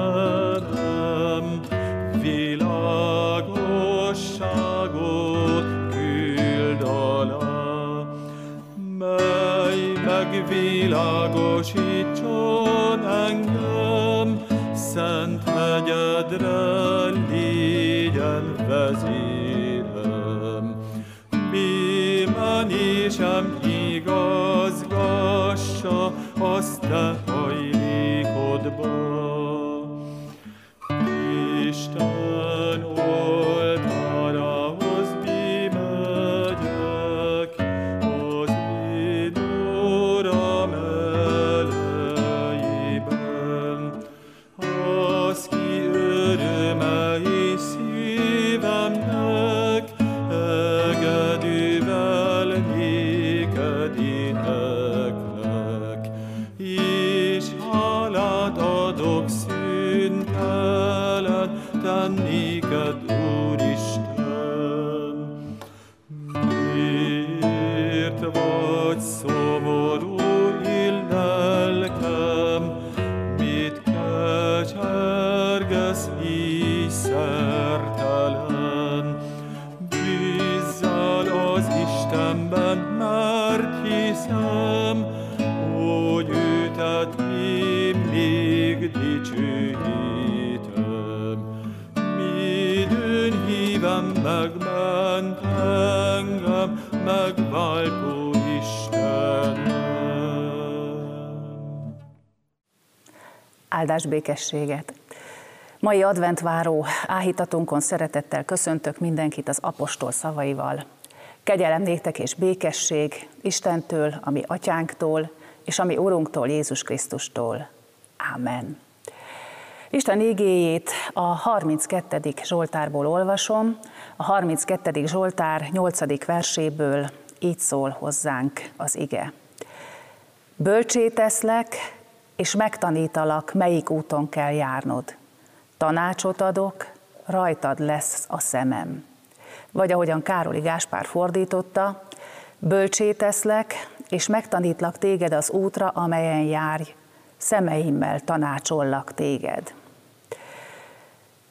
love. Te Áldás békességet! Mai adventváró áhítatunkon szeretettel köszöntök mindenkit az apostol szavaival. Kegyelem néktek és békesség Istentől, ami atyánktól, és ami Urunktól, Jézus Krisztustól. Ámen. Isten igéjét a 32. Zsoltárból olvasom. A 32. Zsoltár 8. verséből így szól hozzánk az ige. Bölcséteszlek, és megtanítalak, melyik úton kell járnod. Tanácsot adok, rajtad lesz a szemem. Vagy ahogyan Károli Gáspár fordította, bölcséteszlek, és megtanítlak téged az útra, amelyen járj, szemeimmel tanácsollak téged.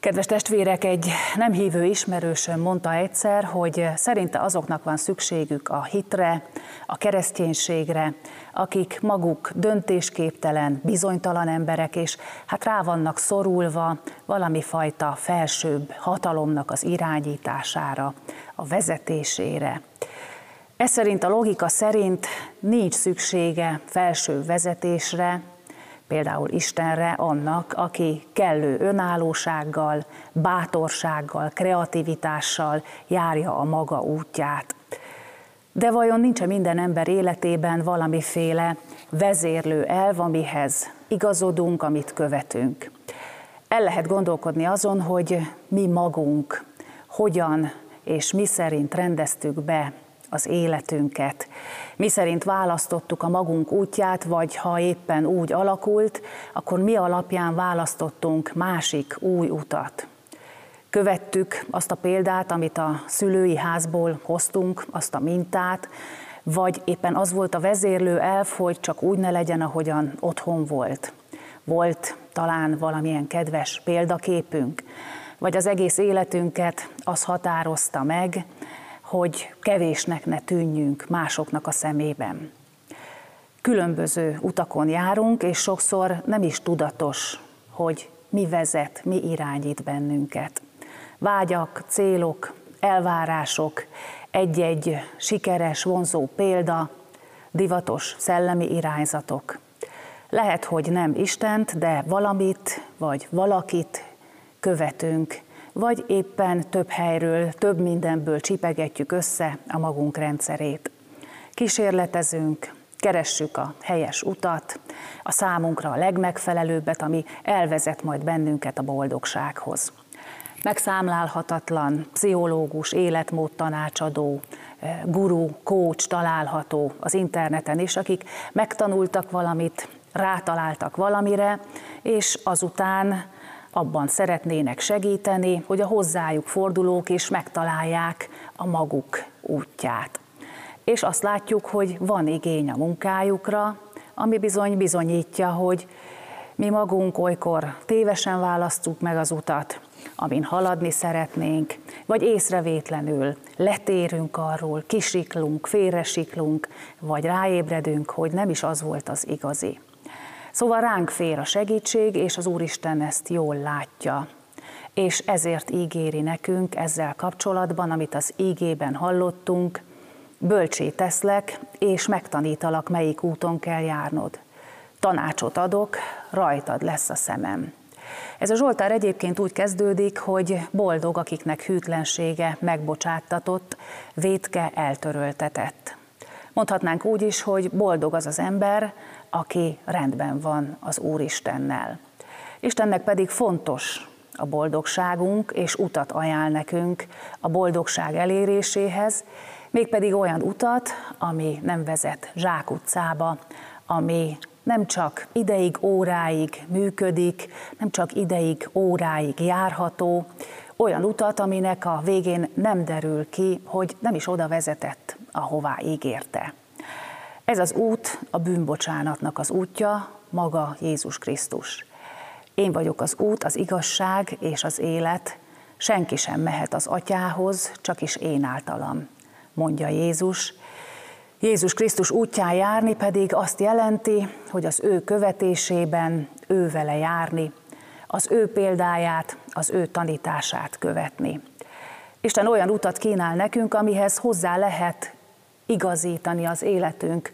Kedves testvérek, egy nem hívő ismerősöm mondta egyszer, hogy szerinte azoknak van szükségük a hitre, a kereszténységre, akik maguk döntésképtelen, bizonytalan emberek, és hát rá vannak szorulva valami fajta felsőbb hatalomnak az irányítására, a vezetésére. Ez szerint a logika szerint nincs szüksége felső vezetésre, például Istenre, annak, aki kellő önállósággal, bátorsággal, kreativitással járja a maga útját. De vajon nincs minden ember életében valamiféle vezérlő elv, amihez igazodunk, amit követünk? El lehet gondolkodni azon, hogy mi magunk hogyan és mi szerint rendeztük be az életünket. Mi szerint választottuk a magunk útját, vagy ha éppen úgy alakult, akkor mi alapján választottunk másik új utat. Követtük azt a példát, amit a szülői házból hoztunk, azt a mintát, vagy éppen az volt a vezérlő elf, hogy csak úgy ne legyen, ahogyan otthon volt. Volt talán valamilyen kedves példaképünk, vagy az egész életünket az határozta meg, hogy kevésnek ne tűnjünk másoknak a szemében. Különböző utakon járunk, és sokszor nem is tudatos, hogy mi vezet, mi irányít bennünket. Vágyak, célok, elvárások, egy-egy sikeres, vonzó példa, divatos szellemi irányzatok. Lehet, hogy nem Istent, de valamit vagy valakit követünk, vagy éppen több helyről, több mindenből csipegetjük össze a magunk rendszerét. Kísérletezünk, keressük a helyes utat, a számunkra a legmegfelelőbbet, ami elvezet majd bennünket a boldogsághoz. Megszámlálhatatlan pszichológus, életmód tanácsadó, eh, guru, coach található az interneten is, akik megtanultak valamit, rátaláltak valamire, és azután abban szeretnének segíteni, hogy a hozzájuk fordulók is megtalálják a maguk útját. És azt látjuk, hogy van igény a munkájukra, ami bizony bizonyítja, hogy mi magunk olykor tévesen választjuk meg az utat, amin haladni szeretnénk, vagy észrevétlenül letérünk arról, kisiklunk, félresiklunk, vagy ráébredünk, hogy nem is az volt az igazi. Szóval ránk fér a segítség, és az Úristen ezt jól látja. És ezért ígéri nekünk ezzel kapcsolatban, amit az ígében hallottunk, bölcsé teszlek, és megtanítalak, melyik úton kell járnod. Tanácsot adok, rajtad lesz a szemem. Ez a Zsoltár egyébként úgy kezdődik, hogy boldog, akiknek hűtlensége megbocsáttatott, vétke eltöröltetett. Mondhatnánk úgy is, hogy boldog az az ember, aki rendben van az Úristennel. Istennek pedig fontos a boldogságunk, és utat ajánl nekünk a boldogság eléréséhez, mégpedig olyan utat, ami nem vezet zsákutcába, ami nem csak ideig, óráig működik, nem csak ideig, óráig járható, olyan utat, aminek a végén nem derül ki, hogy nem is oda vezetett, ahová ígérte. Ez az út a bűnbocsánatnak az útja, maga Jézus Krisztus. Én vagyok az út, az igazság és az élet, senki sem mehet az atyához, csak is én általam, mondja Jézus. Jézus Krisztus útján járni pedig azt jelenti, hogy az ő követésében ő vele járni, az ő példáját, az ő tanítását követni. Isten olyan utat kínál nekünk, amihez hozzá lehet igazítani az életünk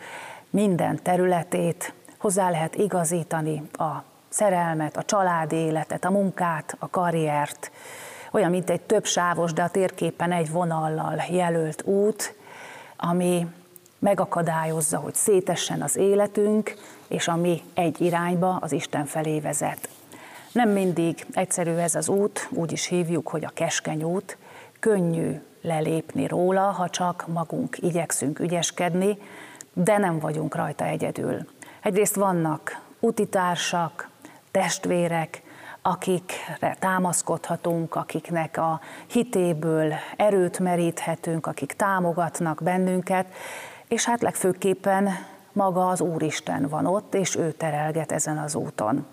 minden területét, hozzá lehet igazítani a szerelmet, a családi életet, a munkát, a karriert, olyan, mint egy több sávos, de a térképen egy vonallal jelölt út, ami megakadályozza, hogy szétessen az életünk, és ami egy irányba, az Isten felé vezet. Nem mindig egyszerű ez az út, úgy is hívjuk, hogy a keskeny út, könnyű lelépni róla, ha csak magunk igyekszünk ügyeskedni, de nem vagyunk rajta egyedül. Egyrészt vannak utitársak, testvérek, akikre támaszkodhatunk, akiknek a hitéből erőt meríthetünk, akik támogatnak bennünket, és hát legfőképpen maga az Úristen van ott, és ő terelget ezen az úton.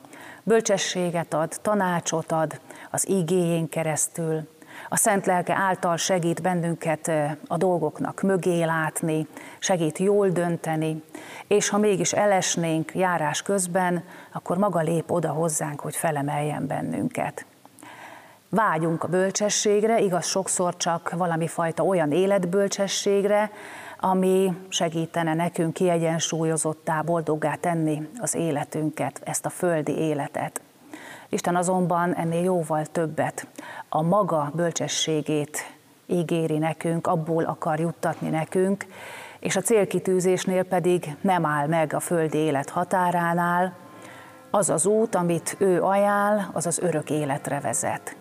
Bölcsességet ad, tanácsot ad az igéjén keresztül, a Szent Lelke által segít bennünket a dolgoknak mögé látni, segít jól dönteni, és ha mégis elesnénk járás közben, akkor maga lép oda hozzánk, hogy felemeljen bennünket. Vágyunk a bölcsességre, igaz sokszor csak valami fajta olyan életbölcsességre, ami segítene nekünk kiegyensúlyozottá, boldoggá tenni az életünket, ezt a földi életet. Isten azonban ennél jóval többet. A maga bölcsességét ígéri nekünk, abból akar juttatni nekünk, és a célkitűzésnél pedig nem áll meg a földi élet határánál, az az út, amit ő ajánl, az az örök életre vezet.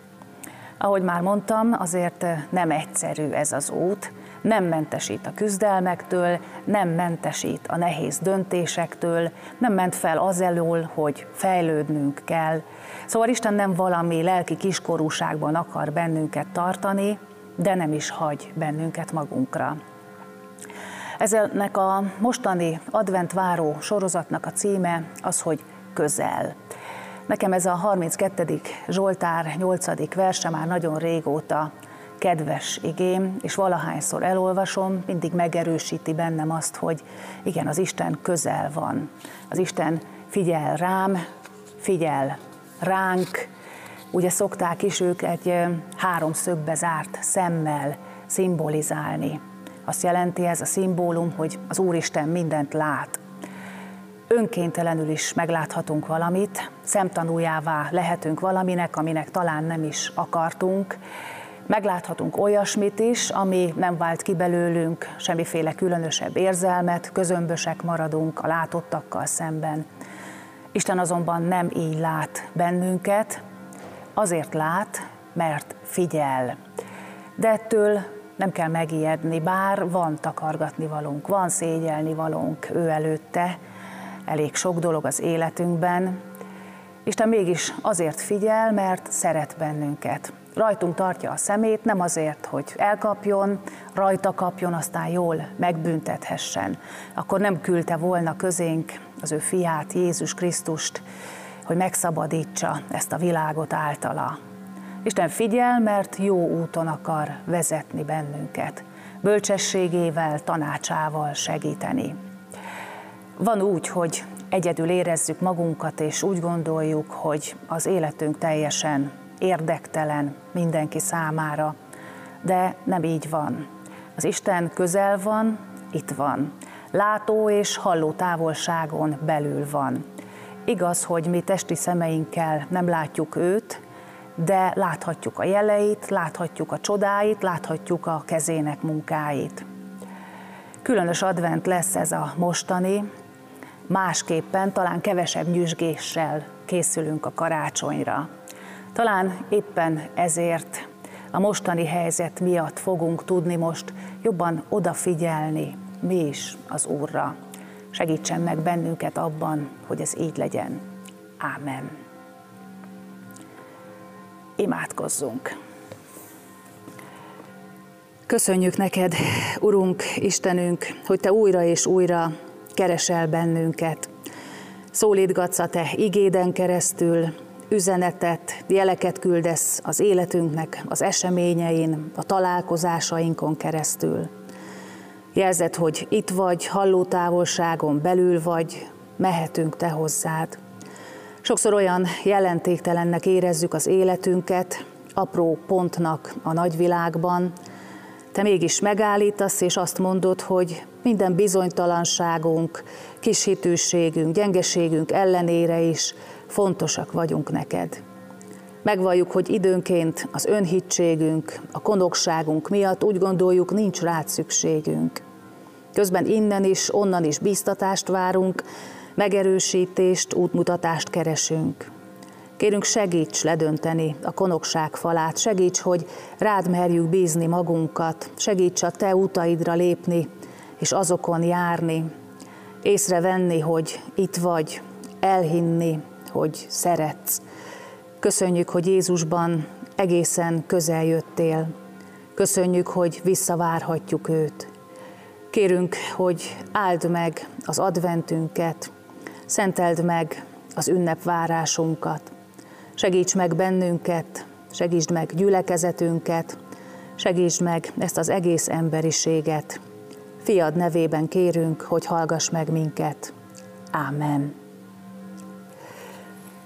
Ahogy már mondtam, azért nem egyszerű ez az út, nem mentesít a küzdelmektől, nem mentesít a nehéz döntésektől, nem ment fel az elől, hogy fejlődnünk kell. Szóval Isten nem valami lelki kiskorúságban akar bennünket tartani, de nem is hagy bennünket magunkra. Eznek a mostani advent váró sorozatnak a címe az, hogy közel. Nekem ez a 32. Zsoltár 8. verse már nagyon régóta kedves igém, és valahányszor elolvasom, mindig megerősíti bennem azt, hogy igen, az Isten közel van. Az Isten figyel rám, figyel ránk, ugye szokták is ők egy háromszögbe zárt szemmel szimbolizálni. Azt jelenti ez a szimbólum, hogy az Úristen mindent lát. Önkéntelenül is megláthatunk valamit, szemtanújává lehetünk valaminek, aminek talán nem is akartunk, Megláthatunk olyasmit is, ami nem vált ki belőlünk semmiféle különösebb érzelmet, közömbösek maradunk a látottakkal szemben. Isten azonban nem így lát bennünket, azért lát, mert figyel. De ettől nem kell megijedni, bár van takargatni valónk, van szégyelni valónk ő előtte, elég sok dolog az életünkben. Isten mégis azért figyel, mert szeret bennünket rajtunk tartja a szemét, nem azért, hogy elkapjon, rajta kapjon, aztán jól megbüntethessen. Akkor nem küldte volna közénk az ő fiát, Jézus Krisztust, hogy megszabadítsa ezt a világot általa. Isten figyel, mert jó úton akar vezetni bennünket, bölcsességével, tanácsával segíteni. Van úgy, hogy egyedül érezzük magunkat, és úgy gondoljuk, hogy az életünk teljesen érdektelen mindenki számára, de nem így van. Az Isten közel van, itt van. Látó és halló távolságon belül van. Igaz, hogy mi testi szemeinkkel nem látjuk őt, de láthatjuk a jeleit, láthatjuk a csodáit, láthatjuk a kezének munkáit. Különös advent lesz ez a mostani, másképpen, talán kevesebb nyüzsgéssel készülünk a karácsonyra. Talán éppen ezért a mostani helyzet miatt fogunk tudni most jobban odafigyelni mi is az Úrra. Segítsen meg bennünket abban, hogy ez így legyen. Ámen. Imádkozzunk. Köszönjük neked, Urunk, Istenünk, hogy Te újra és újra keresel bennünket. Szólítgatsz a Te igéden keresztül, üzenetet, jeleket küldesz az életünknek, az eseményein, a találkozásainkon keresztül. Jelzed, hogy itt vagy, halló távolságon belül vagy, mehetünk Te hozzád. Sokszor olyan jelentéktelennek érezzük az életünket, apró pontnak a nagyvilágban, te mégis megállítasz, és azt mondod, hogy minden bizonytalanságunk, kishitűségünk, gyengeségünk ellenére is fontosak vagyunk neked. Megvalljuk, hogy időnként az önhitségünk, a konokságunk miatt úgy gondoljuk, nincs rád szükségünk. Közben innen is, onnan is biztatást várunk, megerősítést, útmutatást keresünk. Kérünk, segíts ledönteni a konokság falát, segíts, hogy rád merjük bízni magunkat, segíts a te utaidra lépni, és azokon járni, észrevenni, hogy itt vagy, elhinni, hogy szeretsz. Köszönjük, hogy Jézusban egészen közel jöttél. Köszönjük, hogy visszavárhatjuk őt. Kérünk, hogy áld meg az adventünket, szenteld meg az ünnepvárásunkat. Segíts meg bennünket, segítsd meg gyülekezetünket, segítsd meg ezt az egész emberiséget. Fiad nevében kérünk, hogy hallgass meg minket. Ámen.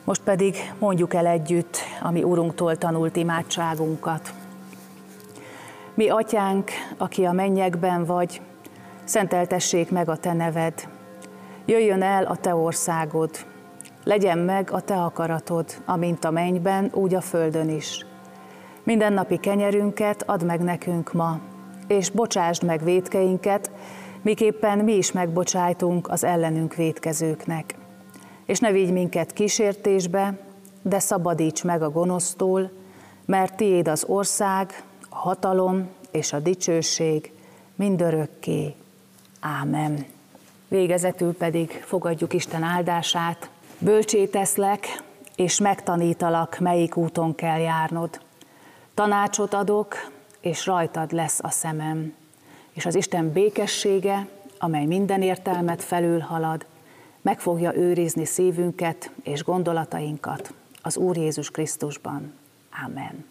Most pedig mondjuk el együtt, ami Urunktól tanult imádságunkat. Mi, Atyánk, aki a mennyekben vagy, szenteltessék meg a Te neved. Jöjjön el a Te országod, legyen meg a Te akaratod, amint a mennyben, úgy a földön is. Minden napi kenyerünket add meg nekünk ma, és bocsásd meg védkeinket, miképpen mi is megbocsájtunk az ellenünk védkezőknek és ne vigy minket kísértésbe, de szabadíts meg a gonosztól, mert tiéd az ország, a hatalom és a dicsőség mindörökké. Ámen. Végezetül pedig fogadjuk Isten áldását. Bölcsé teszlek, és megtanítalak, melyik úton kell járnod. Tanácsot adok, és rajtad lesz a szemem. És az Isten békessége, amely minden értelmet felülhalad, meg fogja őrizni szívünket és gondolatainkat az Úr Jézus Krisztusban. Amen.